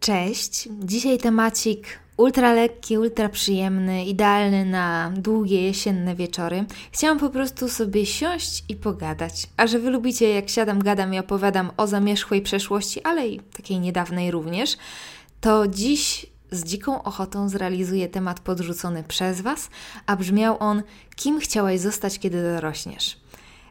Cześć. Dzisiaj temacik ultra lekki, ultra przyjemny, idealny na długie jesienne wieczory. Chciałam po prostu sobie siąść i pogadać. A że wy lubicie, jak siadam, gadam i opowiadam o zamierzchłej przeszłości, ale i takiej niedawnej również, to dziś z dziką ochotą zrealizuję temat podrzucony przez Was, a brzmiał on: Kim chciałaś zostać, kiedy dorośniesz?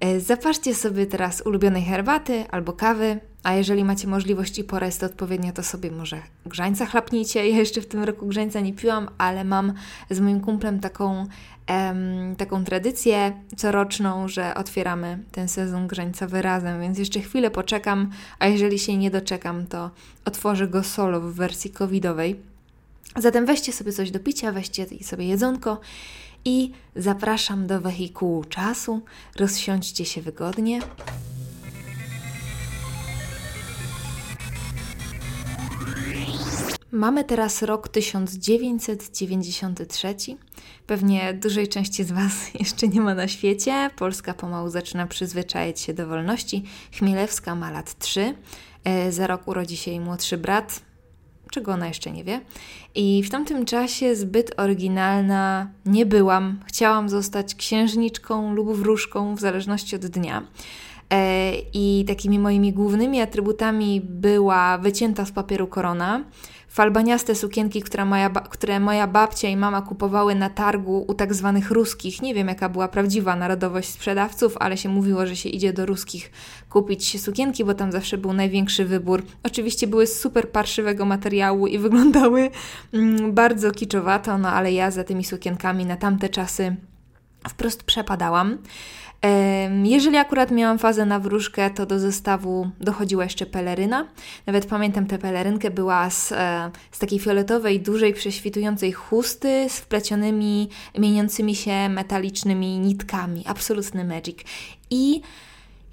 E, Zapaszcie sobie teraz ulubionej herbaty albo kawy, a jeżeli macie możliwość i porę jest to odpowiednio, to sobie może grzańca chlapnijcie. Ja jeszcze w tym roku grzańca nie piłam, ale mam z moim kumplem taką, em, taką tradycję coroczną, że otwieramy ten sezon grzańcowy razem, więc jeszcze chwilę poczekam, a jeżeli się nie doczekam, to otworzę go solo w wersji covidowej. Zatem weźcie sobie coś do picia, weźcie sobie jedzonko i zapraszam do wehikułu czasu. Rozsiądźcie się wygodnie. Mamy teraz rok 1993. Pewnie dużej części z Was jeszcze nie ma na świecie. Polska pomału zaczyna przyzwyczajać się do wolności. Chmielewska ma lat 3. E, Za rok urodzi się jej młodszy brat, czego ona jeszcze nie wie. I w tamtym czasie zbyt oryginalna nie byłam. Chciałam zostać księżniczką lub wróżką, w zależności od dnia. E, I takimi moimi głównymi atrybutami była wycięta z papieru korona, falbaniaste sukienki, które moja, które moja babcia i mama kupowały na targu u tak zwanych ruskich. Nie wiem, jaka była prawdziwa narodowość sprzedawców, ale się mówiło, że się idzie do ruskich kupić sukienki, bo tam zawsze był największy wybór. Oczywiście były z super parszywego materiału i wyglądały mm, bardzo kiczowato, no ale ja za tymi sukienkami na tamte czasy wprost przepadałam. Jeżeli akurat miałam fazę na wróżkę, to do zestawu dochodziła jeszcze peleryna. Nawet pamiętam tę pelerynkę, była z, e, z takiej fioletowej, dużej, prześwitującej chusty z wplecionymi, mieniącymi się metalicznymi nitkami. Absolutny magic. I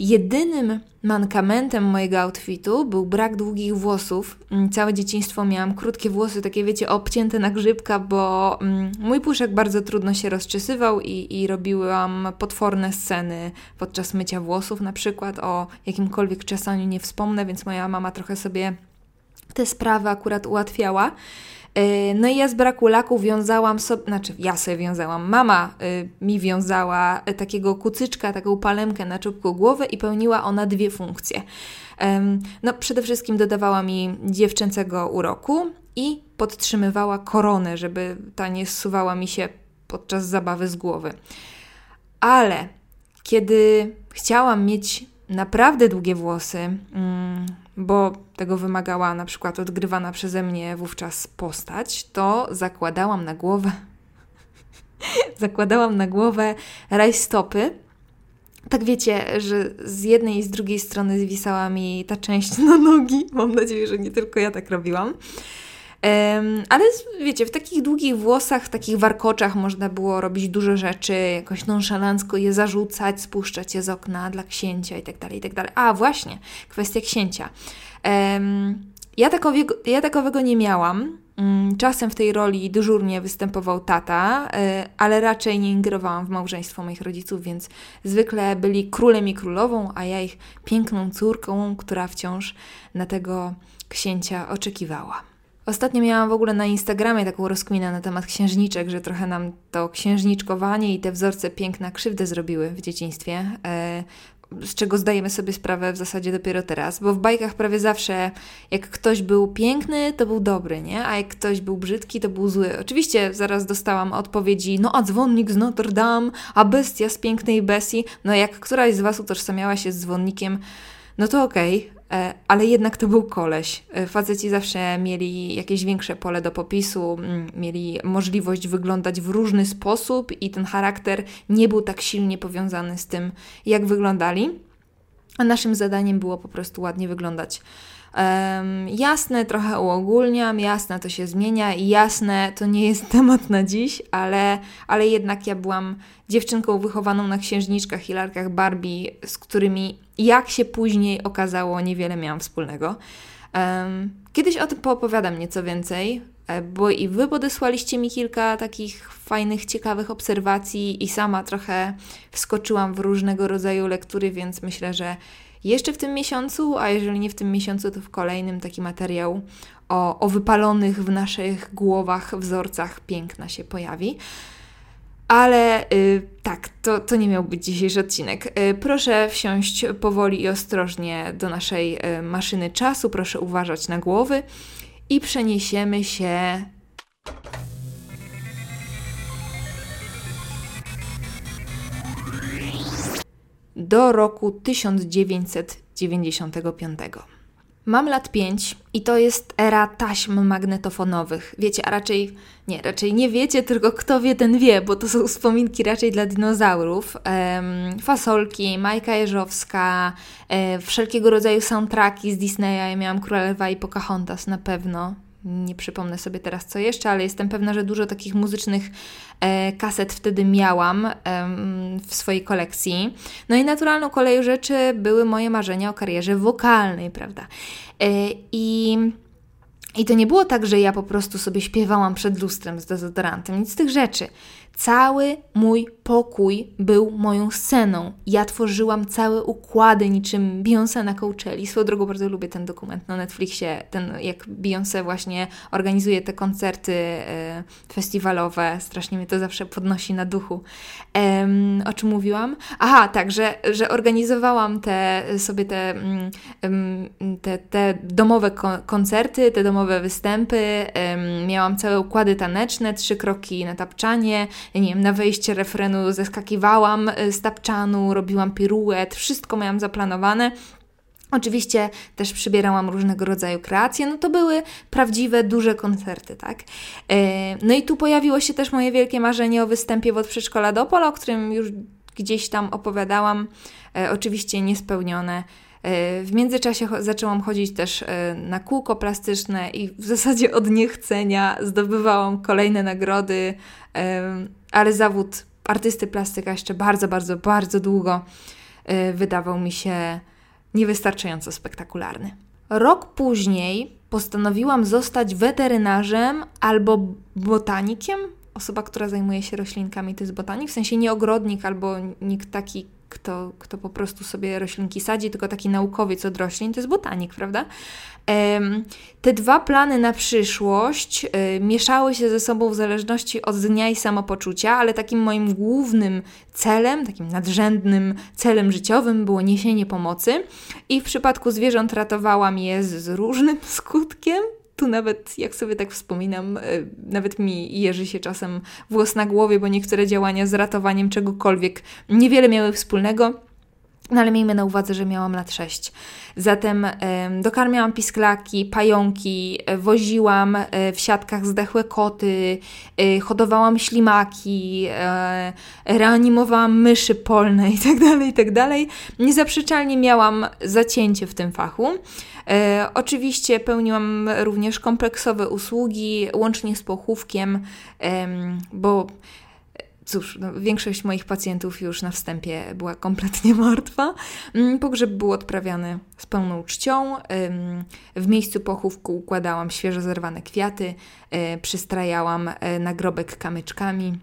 Jedynym mankamentem mojego outfitu był brak długich włosów. Mm, Całe dzieciństwo miałam krótkie włosy, takie wiecie, obcięte na grzybka, bo mm, mój puszek bardzo trudno się rozczesywał i, i robiłam potworne sceny podczas mycia włosów na przykład. O jakimkolwiek czesaniu nie wspomnę, więc moja mama trochę sobie te sprawy akurat ułatwiała. Yy, No i ja z braku laku wiązałam sobie, znaczy ja sobie wiązałam, mama y, mi wiązała y, takiego kucyczka, taką palemkę na czubku głowy i pełniła ona dwie funkcje. No przede wszystkim dodawała mi dziewczęcego uroku i podtrzymywała koronę, żeby ta nie zsuwała mi się podczas zabawy z głowy. Ale kiedy chciałam mieć naprawdę długie włosy, mm, bo tego wymagała na przykład odgrywana przeze mnie wówczas postać, to zakładałam na głowę zakładałam na głowę rajstopy. Tak wiecie, że z jednej i z drugiej strony zwisała mi ta część na nogi. Mam nadzieję, że nie tylko ja tak robiłam. Ale wiecie, w takich długich włosach, w takich warkoczach można było robić dużo rzeczy, jakoś nonszalancko je zarzucać, spuszczać je z okna dla księcia i tak dalej, i tak. A właśnie, kwestia księcia. Ja, takowego, ja takowego nie miałam. Mm, Czasem w tej roli dyżurnie występował tata, y, ale raczej nie ingerowałam w małżeństwo moich rodziców, więc zwykle byli królem i królową, a ja ich piękną córką, która wciąż na tego księcia oczekiwała. Ostatnio miałam w ogóle na Instagramie taką rozkminę na temat księżniczek, że trochę nam to księżniczkowanie i te wzorce piękna krzywdę zrobiły w dzieciństwie. e, Z czego zdajemy sobie sprawę w zasadzie dopiero teraz, bo w bajkach prawie zawsze, jak ktoś był piękny, to był dobry, nie? A jak ktoś był brzydki, to był zły. Oczywiście zaraz dostałam odpowiedzi, no a dzwonnik z Notre Dame, a bestia z pięknej Bessie. No jak któraś z Was utożsamiała się z dzwonnikiem, no to okej, e, ale jednak to był koleś. E, Faceci zawsze mieli jakieś większe pole do popisu, mieli możliwość wyglądać w różny sposób i ten charakter nie był tak silnie powiązany z tym, jak wyglądali. A naszym zadaniem było po prostu ładnie wyglądać. Em, jasne, trochę uogólniam, jasne to się zmienia i jasne to nie jest temat na dziś, ale, ale jednak ja byłam dziewczynką wychowaną na księżniczkach i lalkach Barbie, z którymi, jak się później okazało, niewiele miałam wspólnego. Em, kiedyś o tym poopowiadam nieco więcej, e, bo i Wy podesłaliście mi kilka takich fajnych, ciekawych obserwacji i sama trochę wskoczyłam w różnego rodzaju lektury, więc myślę, że jeszcze w tym miesiącu, a jeżeli nie w tym miesiącu, to w kolejnym taki materiał o, o wypalonych w naszych głowach wzorcach piękna się pojawi. Ale y, tak, to, to nie miał być dzisiejszy odcinek. Y, proszę wsiąść powoli i ostrożnie do naszej y, maszyny czasu, proszę uważać na głowy i przeniesiemy się do roku 1995. Mam lat 5 i to jest era taśm magnetofonowych. Wiecie, a raczej nie, raczej nie wiecie, tylko kto wie, ten wie, bo to są wspominki raczej dla dinozaurów. Ehm, fasolki, Majka Jeżowska, e, wszelkiego rodzaju soundtracki z Disneya. Ja miałam Królewa i Pocahontas na pewno. Nie przypomnę sobie teraz co jeszcze, ale jestem pewna, że dużo takich muzycznych e, kaset wtedy miałam e, w swojej kolekcji. No i naturalną koleją rzeczy były moje marzenia o karierze wokalnej, prawda? E, I i to nie było tak, że ja po prostu sobie śpiewałam przed lustrem z dezodorantem, nic z tych rzeczy. Cały mój pokój był moją sceną. Ja tworzyłam całe układy niczym Beyoncé na Coachelli. Swoją drogą bardzo lubię ten dokument na Netflixie, ten jak Beyoncé właśnie organizuje te koncerty e, festiwalowe. Strasznie mnie to zawsze podnosi na duchu. E, o czym mówiłam? Aha, tak, że, że organizowałam te, sobie te, mm, te, te domowe koncerty, te domowe występy. E, miałam całe układy taneczne, trzy kroki na tapczanie, nie wiem, na wejście refrenu zeskakiwałam y, z tapczanu, robiłam piruet, wszystko miałam zaplanowane. Oczywiście też przybierałam różnego rodzaju kreacje, no to były prawdziwe, duże koncerty, tak? E, no i tu pojawiło się też moje wielkie marzenie o występie od przedszkola do o którym już gdzieś tam opowiadałam, e, oczywiście niespełnione. W międzyczasie zaczęłam chodzić też na kółko plastyczne i w zasadzie od niechcenia zdobywałam kolejne nagrody, ale zawód artysty plastyka jeszcze bardzo, bardzo, bardzo długo e, wydawał mi się niewystarczająco spektakularny. Rok później postanowiłam zostać weterynarzem albo botanikiem. Osoba, która zajmuje się roślinkami, to jest botanik, w sensie nie ogrodnik albo nikt taki, kto, kto po prostu sobie roślinki sadzi, tylko taki naukowiec od roślin, to jest botanik, prawda? Te dwa plany na przyszłość e, mieszały się ze sobą w zależności od dnia i samopoczucia, ale takim moim głównym celem, takim nadrzędnym celem życiowym było niesienie pomocy. I w przypadku zwierząt ratowałam je z różnym skutkiem, tu nawet, jak sobie tak wspominam, e, nawet mi jeży się czasem włos na głowie, bo niektóre działania z ratowaniem czegokolwiek niewiele miały wspólnego. No ale miejmy na uwadze, że miałam lat 6. Zatem e, dokarmiałam pisklaki, pająki, e, woziłam e, w siatkach zdechłe koty, e, hodowałam ślimaki, e, reanimowałam myszy polne itd., tak itd. Tak Niezaprzeczalnie miałam zacięcie w tym fachu. Oczywiście pełniłam również kompleksowe usługi, łącznie z pochówkiem, bo cóż, no, większość moich pacjentów już na wstępie była kompletnie martwa. Mm, pogrzeb był odprawiany z pełną czcią. W miejscu pochówku układałam świeżo zerwane kwiaty, e, przystrajałam e, nagrobek kamyczkami.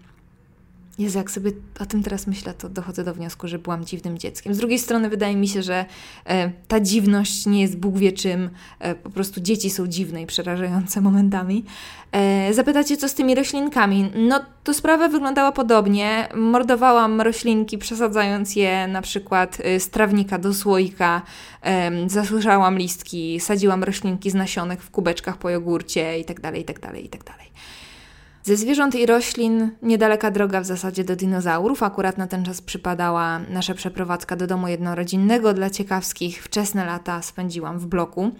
Jezu, jak sobie o tym teraz myślę, to dochodzę do wniosku, że byłam dziwnym dzieckiem. Z drugiej strony wydaje mi się, że e, ta dziwność nie jest Bóg wie czym, e, po prostu dzieci są dziwne i przerażające momentami. E, zapytacie, co z tymi roślinkami? No, to sprawa wyglądała podobnie. Mordowałam roślinki, przesadzając je na przykład e, z trawnika do słoika, e, zasuszałam listki, sadziłam roślinki z nasionek w kubeczkach po jogurcie itd., itd., itd. Ze zwierząt i roślin niedaleka droga w zasadzie do dinozaurów. Akurat na ten czas przypadała nasza przeprowadzka do domu jednorodzinnego. Dla ciekawskich wczesne lata spędziłam w bloku.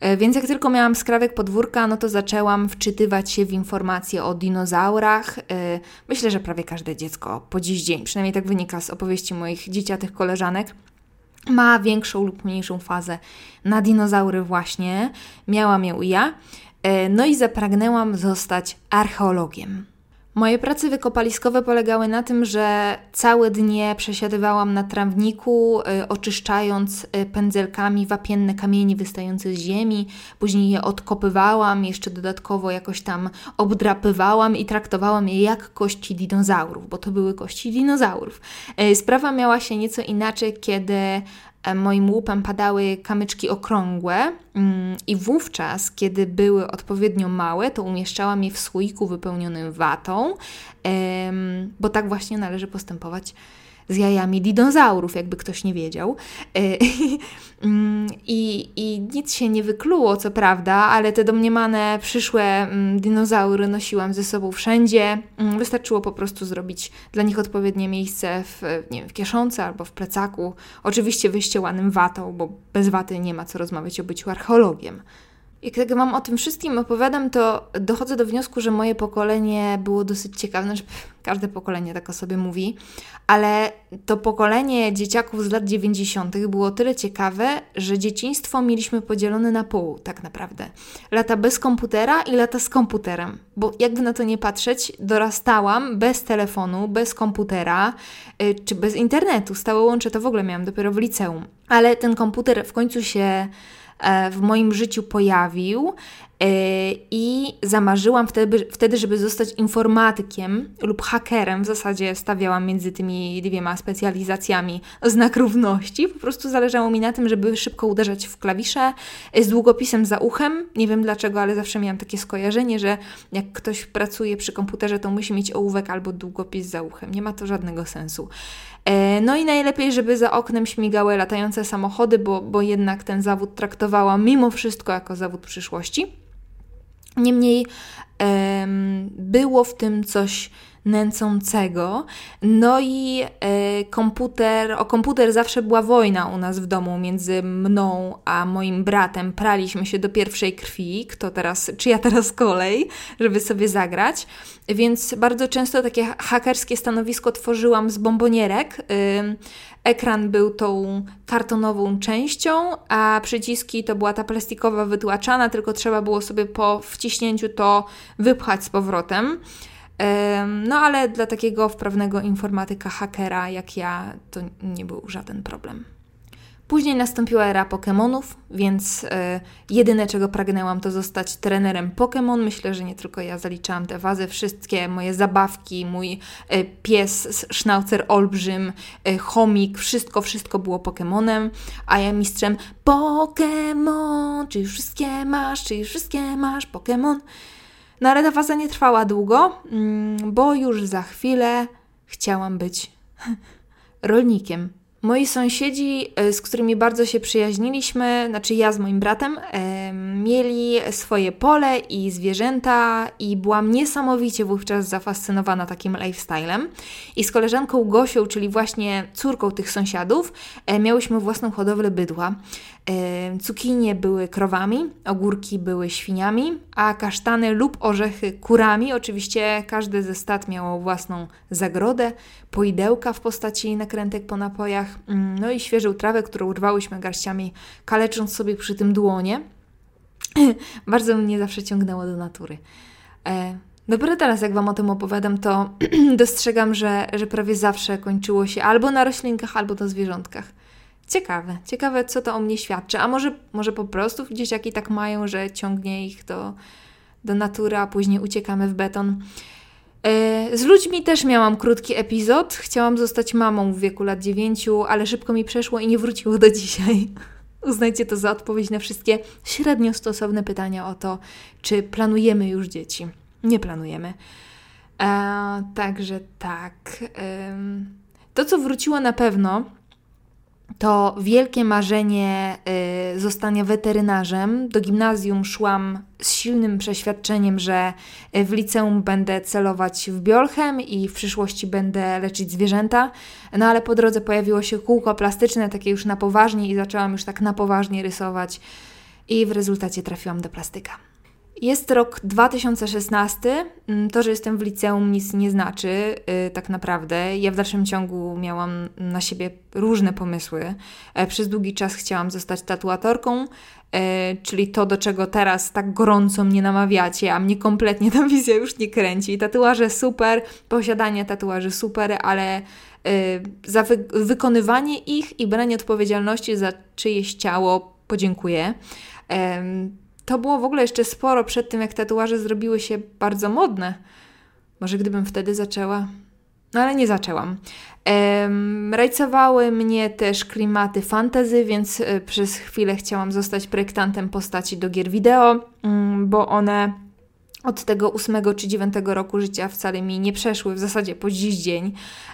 E, więc jak tylko miałam skrawek podwórka, no to zaczęłam wczytywać się w informacje o dinozaurach. E, myślę, że prawie każde dziecko po dziś dzień, przynajmniej tak wynika z opowieści moich dzieciatych koleżanek, ma większą lub mniejszą fazę na dinozaury właśnie. Miałam ją i ja. E, no i zapragnęłam zostać archeologiem. Moje prace wykopaliskowe polegały na tym, że całe dnie przesiadywałam na trawniku, y, oczyszczając y, pędzelkami wapienne kamienie wystające z ziemi, później je odkopywałam, jeszcze dodatkowo jakoś tam obdrapywałam i traktowałam je jak kości dinozaurów, bo to były kości dinozaurów. Sprawa miała się nieco inaczej, kiedy moim łupem padały kamyczki okrągłe mm, i wówczas, kiedy były odpowiednio małe, to umieszczałam je w słoiku wypełnionym watą, bo tak właśnie należy postępować z jajami dinozaurów, jakby ktoś nie wiedział. E, mm, I, I nic się nie wykluło, co prawda, ale te domniemane przyszłe mm, dinozaury nosiłam ze sobą wszędzie. Mm, wystarczyło po prostu zrobić dla nich odpowiednie miejsce w, nie wiem, w kieszonce albo w plecaku. Oczywiście wyściełanym watą, bo bez waty nie ma co rozmawiać o byciu archeologiem. Jak tak Wam o tym wszystkim opowiadam, to dochodzę do wniosku, że moje pokolenie było dosyć ciekawe. Znaczy, każde pokolenie tak o sobie mówi, ale to pokolenie dzieciaków z lat 90. było tyle ciekawe, że dzieciństwo mieliśmy podzielone na pół, tak naprawdę. Lata bez komputera i lata z komputerem. Bo jakby na to nie patrzeć, dorastałam bez telefonu, bez komputera yy, czy bez internetu. Stałe łącze to w ogóle miałam dopiero w liceum. Ale ten komputer w końcu się w moim życiu pojawił e, i zamarzyłam wtedy, wtedy, żeby zostać informatykiem lub hakerem. W zasadzie stawiałam między tymi dwiema specjalizacjami znak równości. Po prostu zależało mi na tym, żeby szybko uderzać w klawisze e, z długopisem za uchem. Nie wiem dlaczego, ale zawsze miałam takie skojarzenie, że jak ktoś pracuje przy komputerze, to musi mieć ołówek albo długopis za uchem. Nie ma to żadnego sensu. E, no i najlepiej, żeby za oknem śmigały latające samochody, bo, bo jednak ten zawód traktowałam mimo wszystko jako zawód przyszłości. Niemniej było w tym coś nęcącego. No i e, komputer, o komputer zawsze była wojna u nas w domu między mną a moim bratem. Praliśmy się do pierwszej krwi, kto teraz, czy ja teraz kolej, żeby sobie zagrać. Więc bardzo często takie hakerskie stanowisko tworzyłam z bombonierek. Ekran był tą kartonową częścią, a przyciski to była ta plastikowa wytłaczana, tylko trzeba było sobie po wciśnięciu to wypchać z powrotem. No ale dla takiego wprawnego informatyka, hakera jak ja, to nie był żaden problem. Później nastąpiła era Pokémonów, więc y, jedyne czego pragnęłam to zostać trenerem Pokémon. Myślę, że nie tylko ja zaliczałam te wazy, wszystkie moje zabawki, mój y, pies, sznaucer olbrzym, y, chomik, wszystko, wszystko było Pokémonem, a ja mistrzem Pokémon, czy już wszystkie masz, czy już wszystkie masz Pokémon. No ale ta faza nie trwała długo, mm, bo już za chwilę chciałam być rolnikiem. Moi sąsiedzi, e, z którymi bardzo się przyjaźniliśmy, znaczy ja z moim bratem, e, mieli swoje pole i zwierzęta, i byłam niesamowicie wówczas zafascynowana takim lifestylem. I z koleżanką Gosią, czyli właśnie córką tych sąsiadów, e, miałyśmy własną hodowlę bydła. Cukinie były krowami, ogórki były świniami, a kasztany lub orzechy kurami. Oczywiście każdy ze stad miało własną zagrodę, poidełka w postaci nakrętek po napojach, mm, no i świeżą trawę, którą urwałyśmy garściami, kalecząc sobie przy tym dłonie. Bardzo mnie zawsze ciągnęło do natury. E, Dopiero teraz, jak Wam o tym opowiadam, to dostrzegam, że, że prawie zawsze kończyło się albo na roślinkach, albo na zwierzątkach. Ciekawe, ciekawe, co to o mnie świadczy. A może, może po prostu dzieciaki tak mają, że ciągnie ich do, do natury, a później uciekamy w beton. E, z ludźmi też miałam krótki epizod. Chciałam zostać mamą w wieku lat 9, ale szybko mi przeszło i nie wróciło do dzisiaj. Uznajcie to za odpowiedź na wszystkie średnio stosowne pytania o to, czy planujemy już dzieci. Nie planujemy. E, także tak. To, co wróciło na pewno, to wielkie marzenie y, zostania weterynarzem. Do gimnazjum szłam z silnym przeświadczeniem, że y, w liceum będę celować w biolchem i w przyszłości będę leczyć zwierzęta. No ale po drodze pojawiło się kółko plastyczne, takie już na poważnie i zaczęłam już tak na poważnie rysować i w rezultacie trafiłam do plastyka. Jest rok 2016. Mm, to, że jestem w liceum, nic nie znaczy yy, tak naprawdę. Ja w dalszym ciągu miałam na siebie różne pomysły. E, przez długi czas chciałam zostać tatuatorką, e, czyli to, do czego teraz tak gorąco mnie namawiacie, a mnie kompletnie ta wizja już nie kręci. Tatuaże super, posiadanie tatuaży super, ale y, za wy wykonywanie ich i branie odpowiedzialności za czyjeś ciało podziękuję to było w ogóle jeszcze sporo przed tym, jak tatuaże zrobiły się bardzo modne. Może gdybym wtedy zaczęła. no ale nie zaczęłam. Rajcowały mnie też klimaty fantazy, więc e, przez chwilę chciałam zostać projektantem postaci do gier wideo, mm, bo one od tego ósmego czy dziewiątego roku życia wcale mi nie przeszły, w zasadzie po dziś dzień.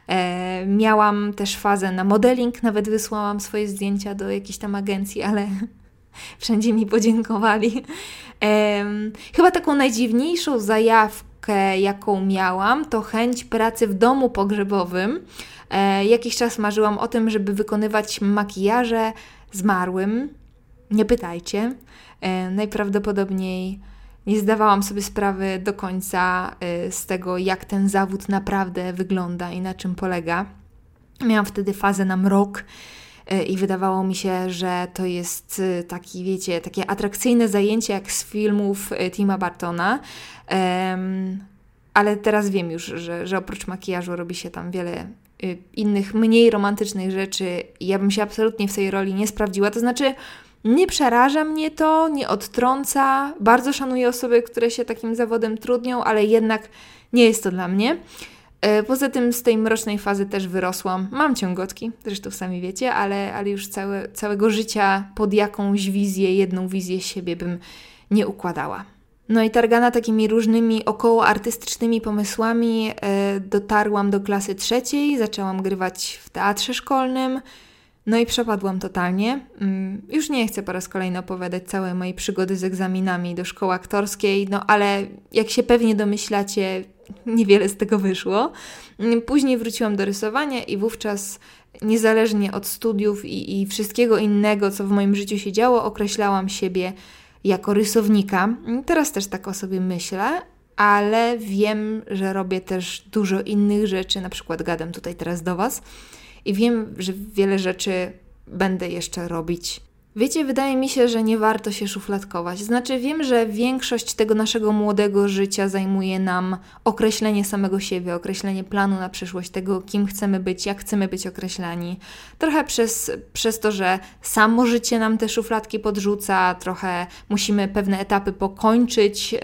E, miałam też fazę na modeling, nawet wysłałam swoje zdjęcia do jakiejś tam agencji, ale wszędzie mi podziękowali. E, chyba taką najdziwniejszą zajawkę, jaką miałam, to chęć pracy w domu pogrzebowym. E, jakiś czas marzyłam o tym, żeby wykonywać makijaże zmarłym. Nie pytajcie. E, najprawdopodobniej nie zdawałam sobie sprawy do końca y, z tego, jak ten zawód naprawdę wygląda i na czym polega. Miałam wtedy fazę na mrok i wydawało mi się, że to jest y, taki, wiecie, takie atrakcyjne zajęcie jak z filmów Tima Bartona. Ale teraz wiem już, że, że oprócz makijażu robi się tam wiele innych, mniej romantycznych rzeczy. Ja bym się absolutnie w tej roli nie sprawdziła. To znaczy, nie przeraża mnie to, nie odtrąca. Bardzo szanuję osoby, które się takim zawodem trudnią, ale jednak nie jest to dla mnie. E, poza tym z tej mrocznej fazy też wyrosłam. Mam ciągotki, zresztą sami wiecie, ale, ale już całe, całego życia pod jakąś wizję, jedną wizję siebie bym nie układała. No i targana takimi różnymi około artystycznymi pomysłami e, dotarłam do klasy trzeciej, zaczęłam grywać w teatrze szkolnym, no i przepadłam totalnie. Mm, już nie chcę po raz kolejny opowiadać całej mojej przygody z egzaminami do szkoły aktorskiej, no ale jak się pewnie domyślacie, niewiele z tego wyszło. Później wróciłam do rysowania i wówczas niezależnie od studiów i, i wszystkiego innego, co w moim życiu się działo, określałam siebie jako rysownika. Teraz też tak o sobie myślę, ale wiem, że robię też dużo innych rzeczy, na przykład gadam tutaj teraz do Was i wiem, że wiele rzeczy będę jeszcze robić Wiecie, wydaje mi się, że nie warto się szufladkować. Znaczy, wiem, że większość tego naszego młodego życia zajmuje nam określenie samego siebie, określenie planu na przyszłość, tego, kim chcemy być, jak chcemy być określani. Trochę przez, przez to, że samo życie nam te szufladki podrzuca, trochę musimy pewne etapy pokończyć, yy,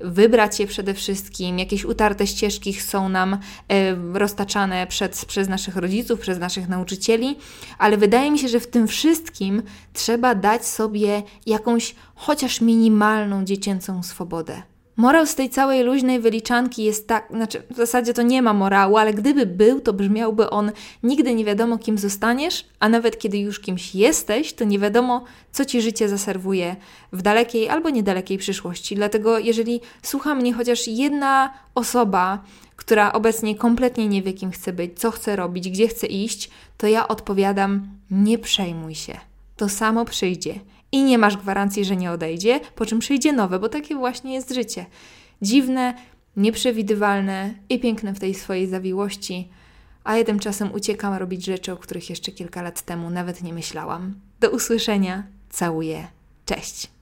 wybrać je przede wszystkim. Jakieś utarte ścieżki są nam yy, roztaczane przed, przez naszych rodziców, przez naszych nauczycieli, ale wydaje mi się, że w tym wszystkim trzeba dać sobie jakąś chociaż minimalną dziecięcą swobodę. Morał z tej całej luźnej wyliczanki jest tak, znaczy w zasadzie to nie ma morału, ale gdyby był, to brzmiałby on: nigdy nie wiadomo, kim zostaniesz, a nawet kiedy już kimś jesteś, to nie wiadomo, co ci życie zaserwuje w dalekiej albo niedalekiej przyszłości. Dlatego, jeżeli słucha mnie chociaż jedna osoba, która obecnie kompletnie nie wie, kim chce być, co chce robić, gdzie chce iść, to ja odpowiadam: nie przejmuj się to samo przyjdzie. I nie masz gwarancji, że nie odejdzie, po czym przyjdzie nowe, bo takie właśnie jest życie. Dziwne, nieprzewidywalne i piękne w tej swojej zawiłości, a ja tymczasem uciekam robić rzeczy, o których jeszcze kilka lat temu nawet nie myślałam. Do usłyszenia, całuję, cześć.